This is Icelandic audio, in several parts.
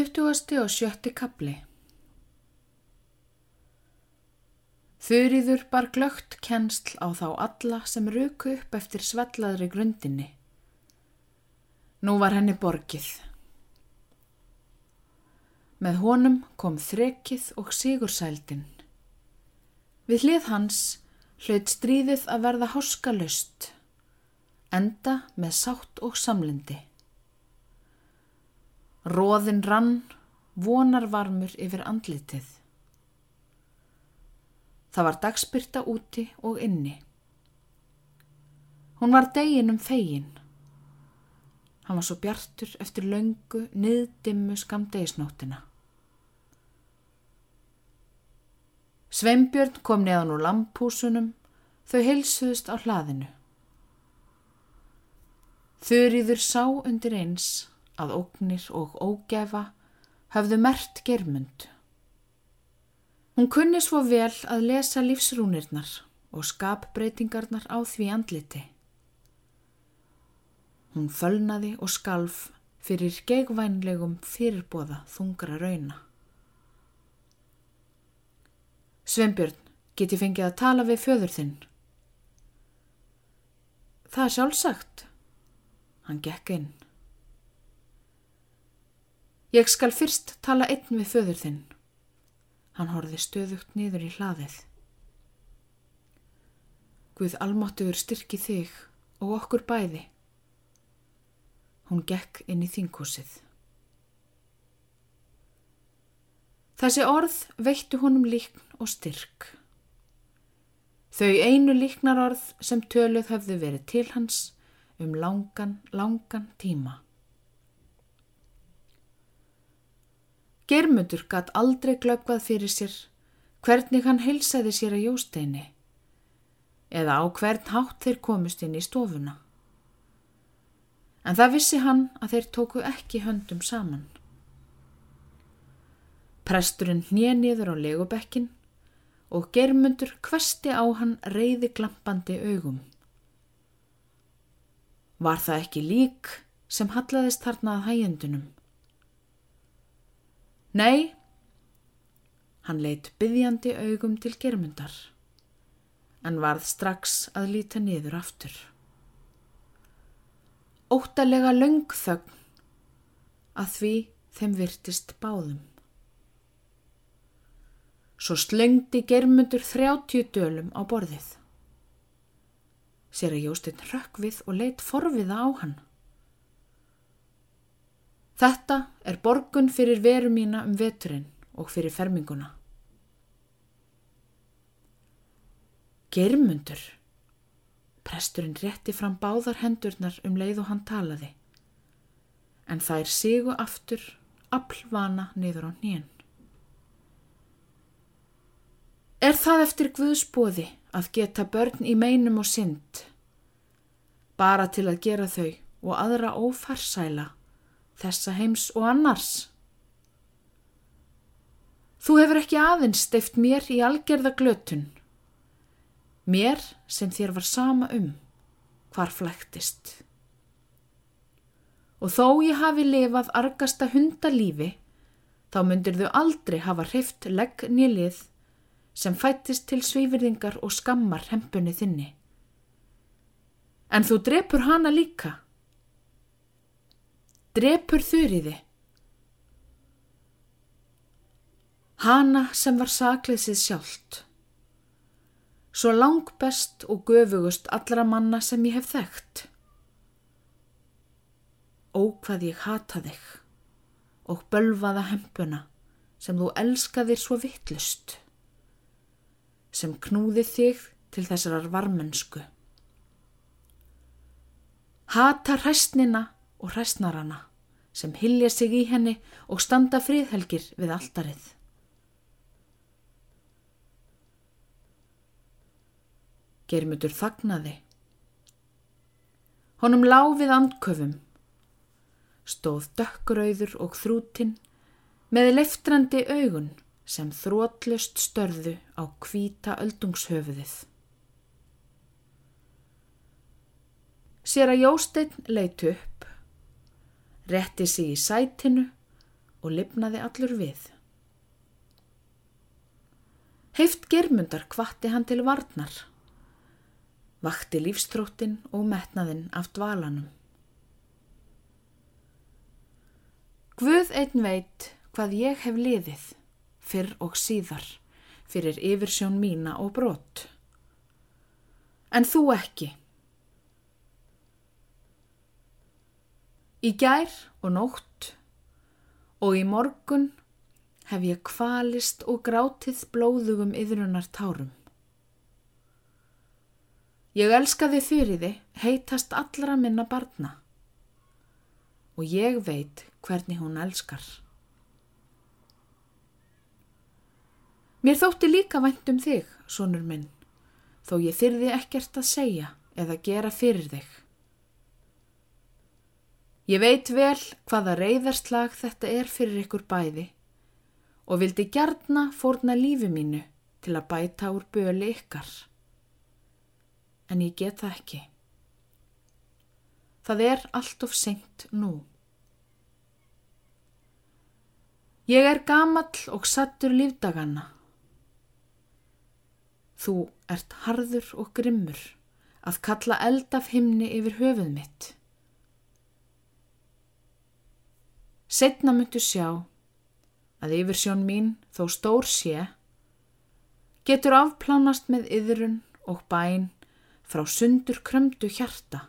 Tuttugasti og sjötti kapli Þurriður bar glögt kennsl á þá alla sem ruku upp eftir svellaðri grundinni. Nú var henni borgið. Með honum kom þrekið og sigursældin. Við hlið hans hlaut stríðið að verða háskalust, enda með sátt og samlindi. Róðin rann, vonarvarmur yfir andlitið. Það var dagspyrta úti og inni. Hún var deginum fegin. Hann var svo bjartur eftir löngu, niðdimmu skamdegisnóttina. Sveimbjörn kom neðan úr lampúsunum, þau heilsuðust á hlaðinu. Þurriður sá undir eins að ógnir og ógefa hafðu mert germund. Hún kunni svo vel að lesa lífsrúnirnar og skapbreytingarnar á því andliti. Hún fölnaði og skalf fyrir gegvænlegum fyrirbóða þungra rauna. Sveinbjörn, get ég fengið að tala við föður þinn? Það er sjálfsagt. Hann gekk inn. Ég skal fyrst tala einn við föður þinn. Hann horfi stöðugt niður í hlaðið. Guð almáttuður styrki þig og okkur bæði. Hún gekk inn í þingúsið. Þessi orð veittu honum líkn og styrk. Þau einu líknar orð sem töluð höfðu verið til hans um langan, langan tíma. Germundur gatt aldrei glöggvað fyrir sér hvernig hann heilsaði sér að jósteini eða á hvern hátt þeir komust inn í stofuna. En það vissi hann að þeir tóku ekki höndum saman. Presturinn hnið niður á legubekkin og germundur kvesti á hann reyði glampandi augum. Var það ekki lík sem hallaðist þarna að hægjendunum? Nei, hann leitt byggjandi augum til germundar, en varð strax að líta niður aftur. Óttalega löngþögn að því þeim virtist báðum. Svo slöngdi germundur þrjátjú dölum á borðið. Sér að Jósteinn rökk við og leitt forviða á hann. Þetta er borgun fyrir veru mína um veturinn og fyrir ferminguna. Germundur. Presturinn rétti fram báðar hendurnar um leið og hann talaði. En það er sigu aftur, aflvana niður á nýjan. Er það eftir Guðsbóði að geta börn í meinum og synd? Bara til að gera þau og aðra ófarsæla þessa heims og annars. Þú hefur ekki aðeins steift mér í algerða glötun, mér sem þér var sama um hvar flæktist. Og þó ég hafi lifað argasta hundalífi, þá myndir þau aldrei hafa hreift legg nýlið sem fættist til svífyrðingar og skammar hempunni þinni. En þú drepur hana líka drepur þurriði. Hana sem var sakleysið sjálft. Svo lang best og göfugust allra manna sem ég hef þekkt. Ó hvað ég hata þig og bölvaða hempuna sem þú elskaðir svo vittlust. Sem knúði þig til þessarar varmensku. Hata hræstnina og hræstnarana sem hilja sig í henni og standa friðhelgir við alltarið. Germutur þagnaði. Honum láfið andköfum, stóð dökkurauður og þrútin með leftrandi augun sem þrótlust störðu á kvíta öldungshöfuðið. Sér að Jósteinn leitt upp rétti sig í sætinu og lifnaði allur við. Heift germundar kvatti hann til varnar, vakti lífstróttin og metnaðinn af dvalanum. Guð einn veit hvað ég hef liðið, fyrr og síðar, fyrir yfirsjón mína og brott. En þú ekki. Í gær og nótt og í morgun hef ég kvalist og grátið blóðugum yðrunar tárum. Ég elskaði fyrir þið heitast allra minna barna og ég veit hvernig hún elskar. Mér þótti líka vænt um þig, sonur minn, þó ég þyrði ekkert að segja eða gera fyrir þig. Ég veit vel hvaða reyðarslag þetta er fyrir ykkur bæði og vildi gjarna fórna lífi mínu til að bæta úr böli ykkar. En ég get það ekki. Það er allt of senkt nú. Ég er gamall og sattur lífdaganna. Þú ert harður og grimmur að kalla eld af himni yfir höfuð mitt. Setna myndu sjá að yfir sjón mín þó stór sé getur afplánast með yðrun og bæn frá sundur krömdu hjarta.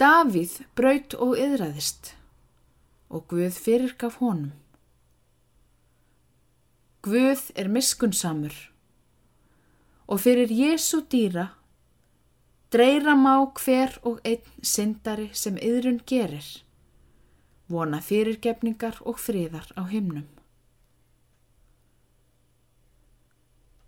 Davíð braut og yðræðist og Guð fyrirgaf honum. Guð er miskunnsamur og fyrir Jésu dýra dreira má hver og einn syndari sem yðrun gerir, vona fyrirgefningar og friðar á himnum.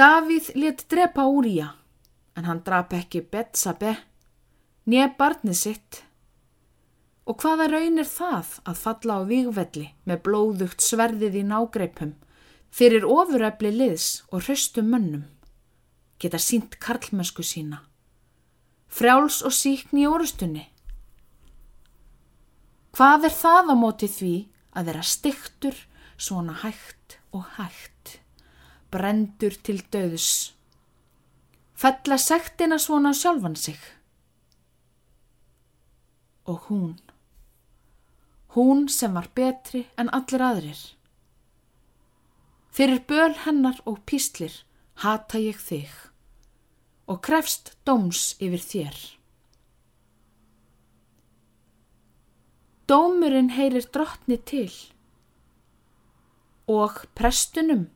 Davíð let drepa Úrija, en hann drap ekki Betsabe, nýja barnið sitt Og hvaða raun er það að falla á vígvelli með blóðugt sverðið í nágreipum fyrir ofuröfli liðs og hraustum mönnum? Geta sínt karlmösku sína. Frjáls og síkn í orustunni. Hvað er það á móti því að vera stiktur svona hægt og hægt? Brendur til döðs. Fella sektina svona sjálfan sig. Og hún hún sem var betri en allir aðrir. Fyrir böl hennar og píslir hata ég þig og krefst dóms yfir þér. Dómurinn heyrir drottni til og prestunum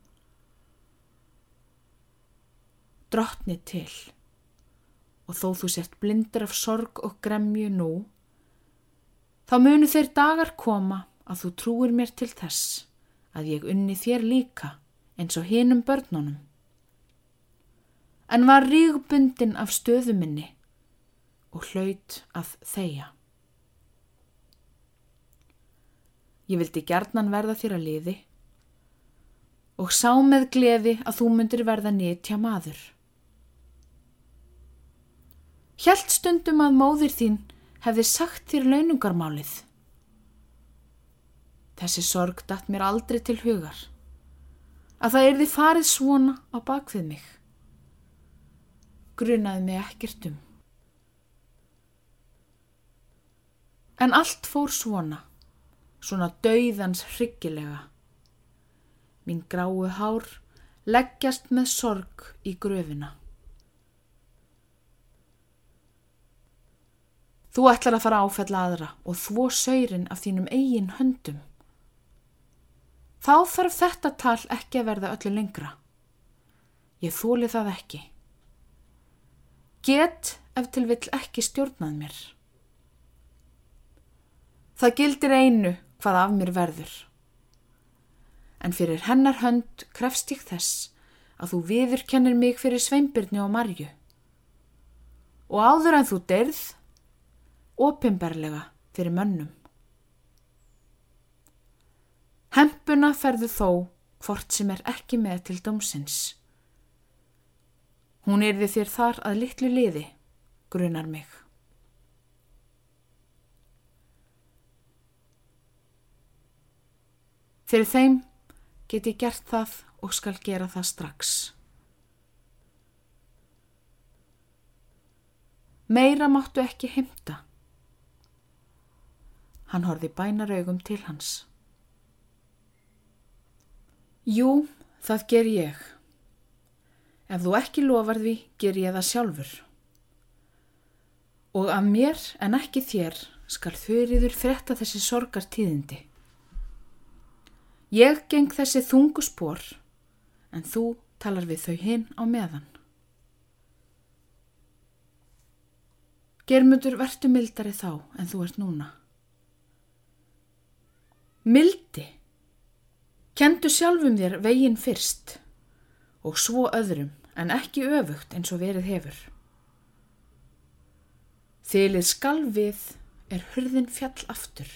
drottni til og þó þú sért blindur af sorg og gremju nú Þá munu þeir dagar koma að þú trúir mér til þess að ég unni þér líka eins og hinum börnunum. En var rígbundin af stöðuminni og hlaut að þeia. Ég vildi gerðnan verða þér að liði og sá með gleði að þú myndir verða nýttja maður. Hjælt stundum að móðir þín hefði sagt þér launungarmálið. Þessi sorg datt mér aldrei til hugar, að það erði farið svona á bakvið mig. Grunaði mig ekkert um. En allt fór svona, svona dauðans hryggilega. Mín gráu hár leggjast með sorg í gröfina. Þú ætlar að fara áfella aðra og þvó söyrin af þínum eigin höndum. Þá þarf þetta tal ekki að verða öllu lengra. Ég þóli það ekki. Get ef til vill ekki stjórnað mér. Það gildir einu hvað af mér verður. En fyrir hennar hönd krefst ég þess að þú viðurkennir mig fyrir sveimbyrni og marju. Og áður en þú derð opimberlega fyrir mönnum. Hempuna ferðu þó hvort sem er ekki með til dómsins. Hún erði þér þar að litlu liði, grunar mig. Fyrir þeim get ég gert það og skal gera það strax. Meira máttu ekki himta. Hann horfi bænaraugum til hans. Jú, það ger ég. Ef þú ekki lofar því, ger ég það sjálfur. Og af mér en ekki þér skal þurriður fretta þessi sorgartíðindi. Ég geng þessi þungu spór, en þú talar við þau hinn á meðan. Germundur vertu mildari þá en þú ert núna. Mildi, kendu sjálfum þér veginn fyrst og svo öðrum en ekki öfugt eins og verið hefur. Þylið skalvið er hurðin fjall aftur.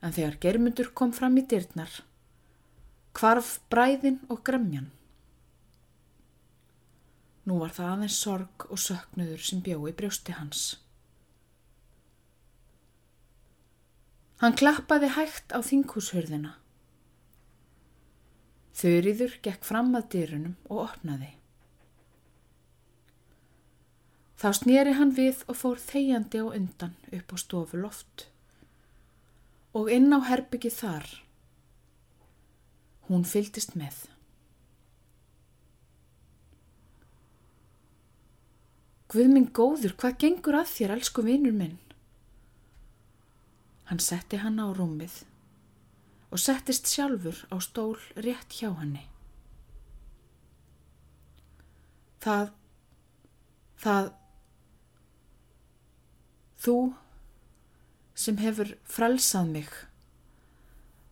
En þegar germundur kom fram í dyrnar, kvarf bræðin og gremjan. Nú var það aðeins sorg og söknuður sem bjó í brjósti hans. Hann klappaði hægt á þinghúshurðina. Þurriður gekk fram að dyrunum og opnaði. Þá snýri hann við og fór þegjandi á undan upp á stofu loft. Og inn á herbyggi þar. Hún fyldist með. Guð minn góður, hvað gengur að þér, elsku vinur minn? Hann setti hann á rúmið og settist sjálfur á stól rétt hjá henni. Það, það, þú sem hefur frelsað mig,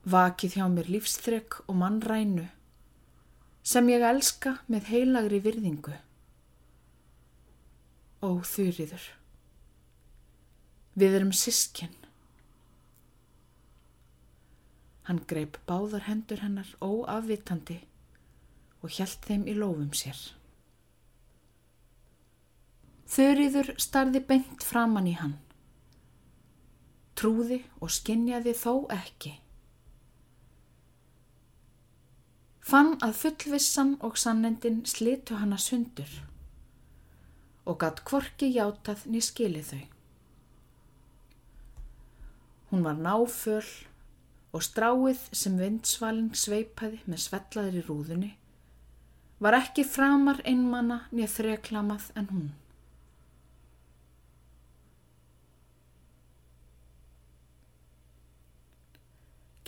vakið hjá mér lífstrekk og mannrænu, sem ég elska með heilagri virðingu. Ó, þurriður. Við erum sískinn. Hann greip báðar hendur hennar óafvitandi og hjælt þeim í lofum sér. Þurriður starði beint framann í hann. Trúði og skinjaði þó ekki. Fann að fullvissan og sannendin slitu hann að sundur og gatt kvorki játað ný skilið þau. Hún var náföl og stráið sem vindsvalin sveipaði með svellaðri rúðunni var ekki framar einmanna nýja þreklamað en hún.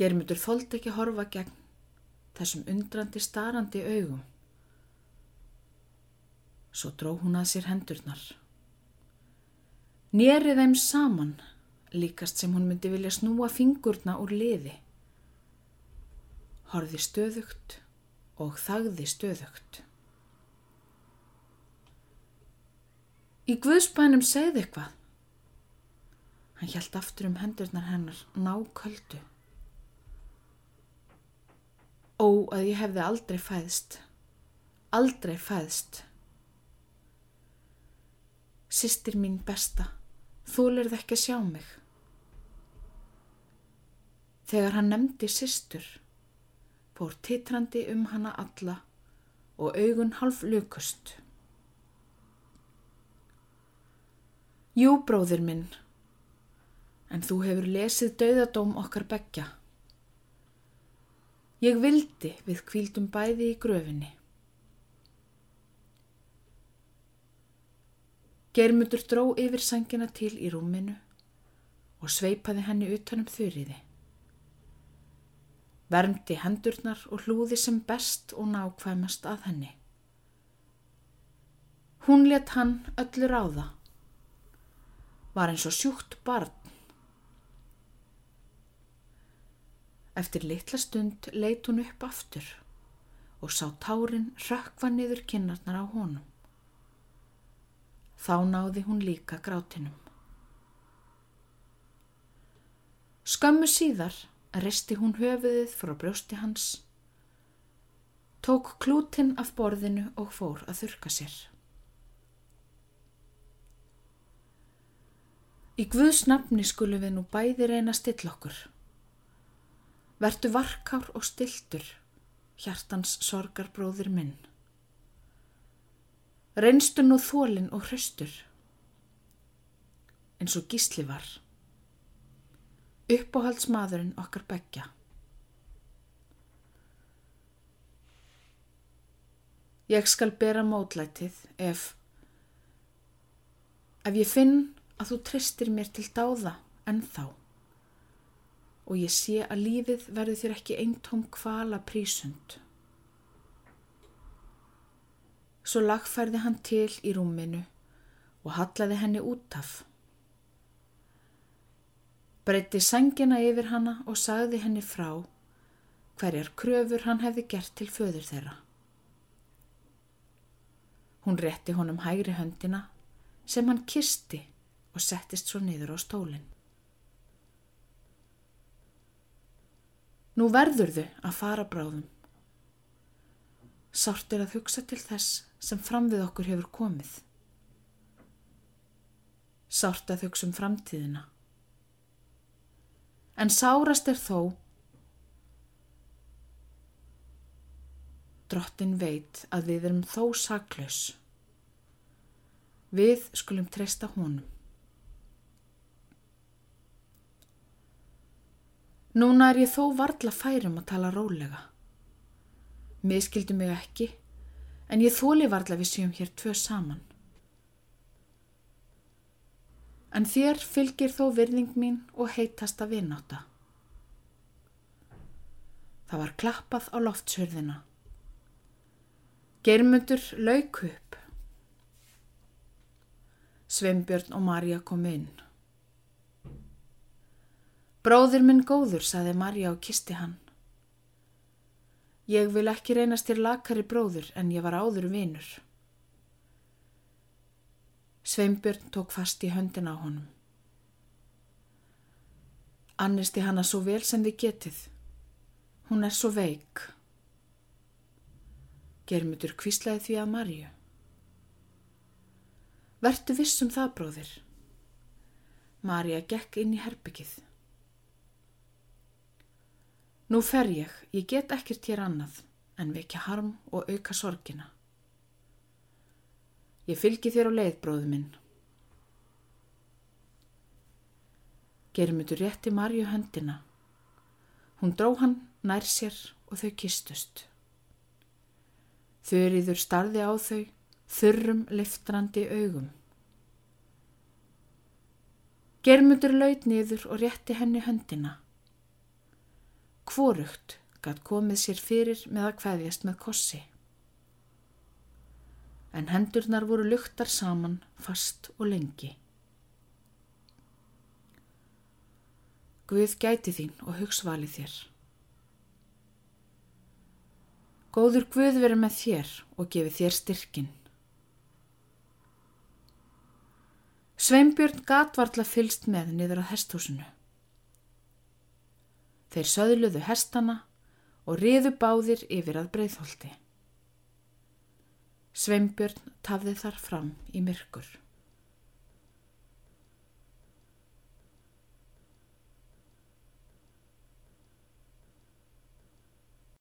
Germutur þóld ekki horfa gegn þessum undrandi starandi augum Svo dró hún að sér hendurnar. Nýrið þeim saman, líkast sem hún myndi vilja snúa fingurna úr liði. Horði stöðugt og þagði stöðugt. Í Guðspænum segði eitthvað. Hann hjælt aftur um hendurnar hennar náköldu. Ó að ég hefði aldrei fæðst, aldrei fæðst. Sistir mín besta, þú lurð ekki að sjá mig. Þegar hann nefndi sistur, fór titrandi um hana alla og augun half lukust. Jú, bróðir minn, en þú hefur lesið dauðadóm okkar begja. Ég vildi við kvíldum bæði í gröfinni. Geirmundur dró yfir sangina til í rúminu og sveipaði henni utanum þurriði. Vermdi hendurnar og hlúði sem best og nákvæmast að henni. Hún let hann öllur á það. Var eins og sjúkt barn. Eftir litla stund leit hún upp aftur og sá tárin rökkva niður kinnarnar á honum. Þá náði hún líka grátinum. Skömmu síðar risti hún höfuðið frá brjósti hans, tók klútin af borðinu og fór að þurka sér. Í Guðs nafni skulum við nú bæði reyna still okkur. Vertu varkár og stiltur, hjartans sorgarbróðir minn. Reynstu nú þólinn og hraustur, eins og gísli var. Uppáhaldsmaðurinn okkar begja. Ég skal bera mótlætið ef, ef ég finn að þú tristir mér til dáða en þá og ég sé að lífið verður þér ekki eintóm kvala prísund. Svo lagfærði hann til í rúminu og hallaði henni út af. Breytti sangina yfir hanna og sagði henni frá hverjar kröfur hann hefði gert til föður þeirra. Hún rétti honum hægri höndina sem hann kisti og settist svo niður á stólinn. Nú verður þau að fara bráðum. Sárt er að hugsa til þess sem fram við okkur hefur komið. Sárt að hugsa um framtíðina. En sárast er þó Drottin veit að við erum þó saklaus. Við skulum treysta honum. Núna er ég þó varla færum að tala rólega. Miskildu mig ekki, en ég þóli varla við séum hér tvö saman. En þér fylgir þó virðing mín og heitasta vináta. Það var klappað á loftshörðina. Geirmundur lauk upp. Sveimbjörn og Marja kom inn. Bróður minn góður, saði Marja og kisti hann. Ég vil ekki reynast þér lakari bróður en ég var áður vinur. Sveimbjörn tók fast í höndin á honum. Annisti hana svo vel sem þið getið. Hún er svo veik. Germutur kvíslaði því að Marju. Vertu vissum það, bróðir. Marja gekk inn í herbyggið. Nú fer ég, ég get ekkert hér annað en vekja harm og auka sorgina. Ég fylgi þér á leið, bróðu minn. Germutur rétti Marju höndina. Hún dró hann nær sér og þau kistust. Þurriður starði á þau, þurrum liftrandi augum. Germundur laud niður og rétti henni höndina. Hvorugt gætt komið sér fyrir með að hvaðjast með kossi. En hendurnar voru luktar saman fast og lengi. Guð gæti þín og hugsvali þér. Góður Guð verið með þér og gefi þér styrkin. Sveinbjörn gatvarla fylst með niður á hesthúsinu. Þeir söðluðu hestana og riðu báðir yfir að breyðholti. Sveinbjörn tafði þar fram í myrkur.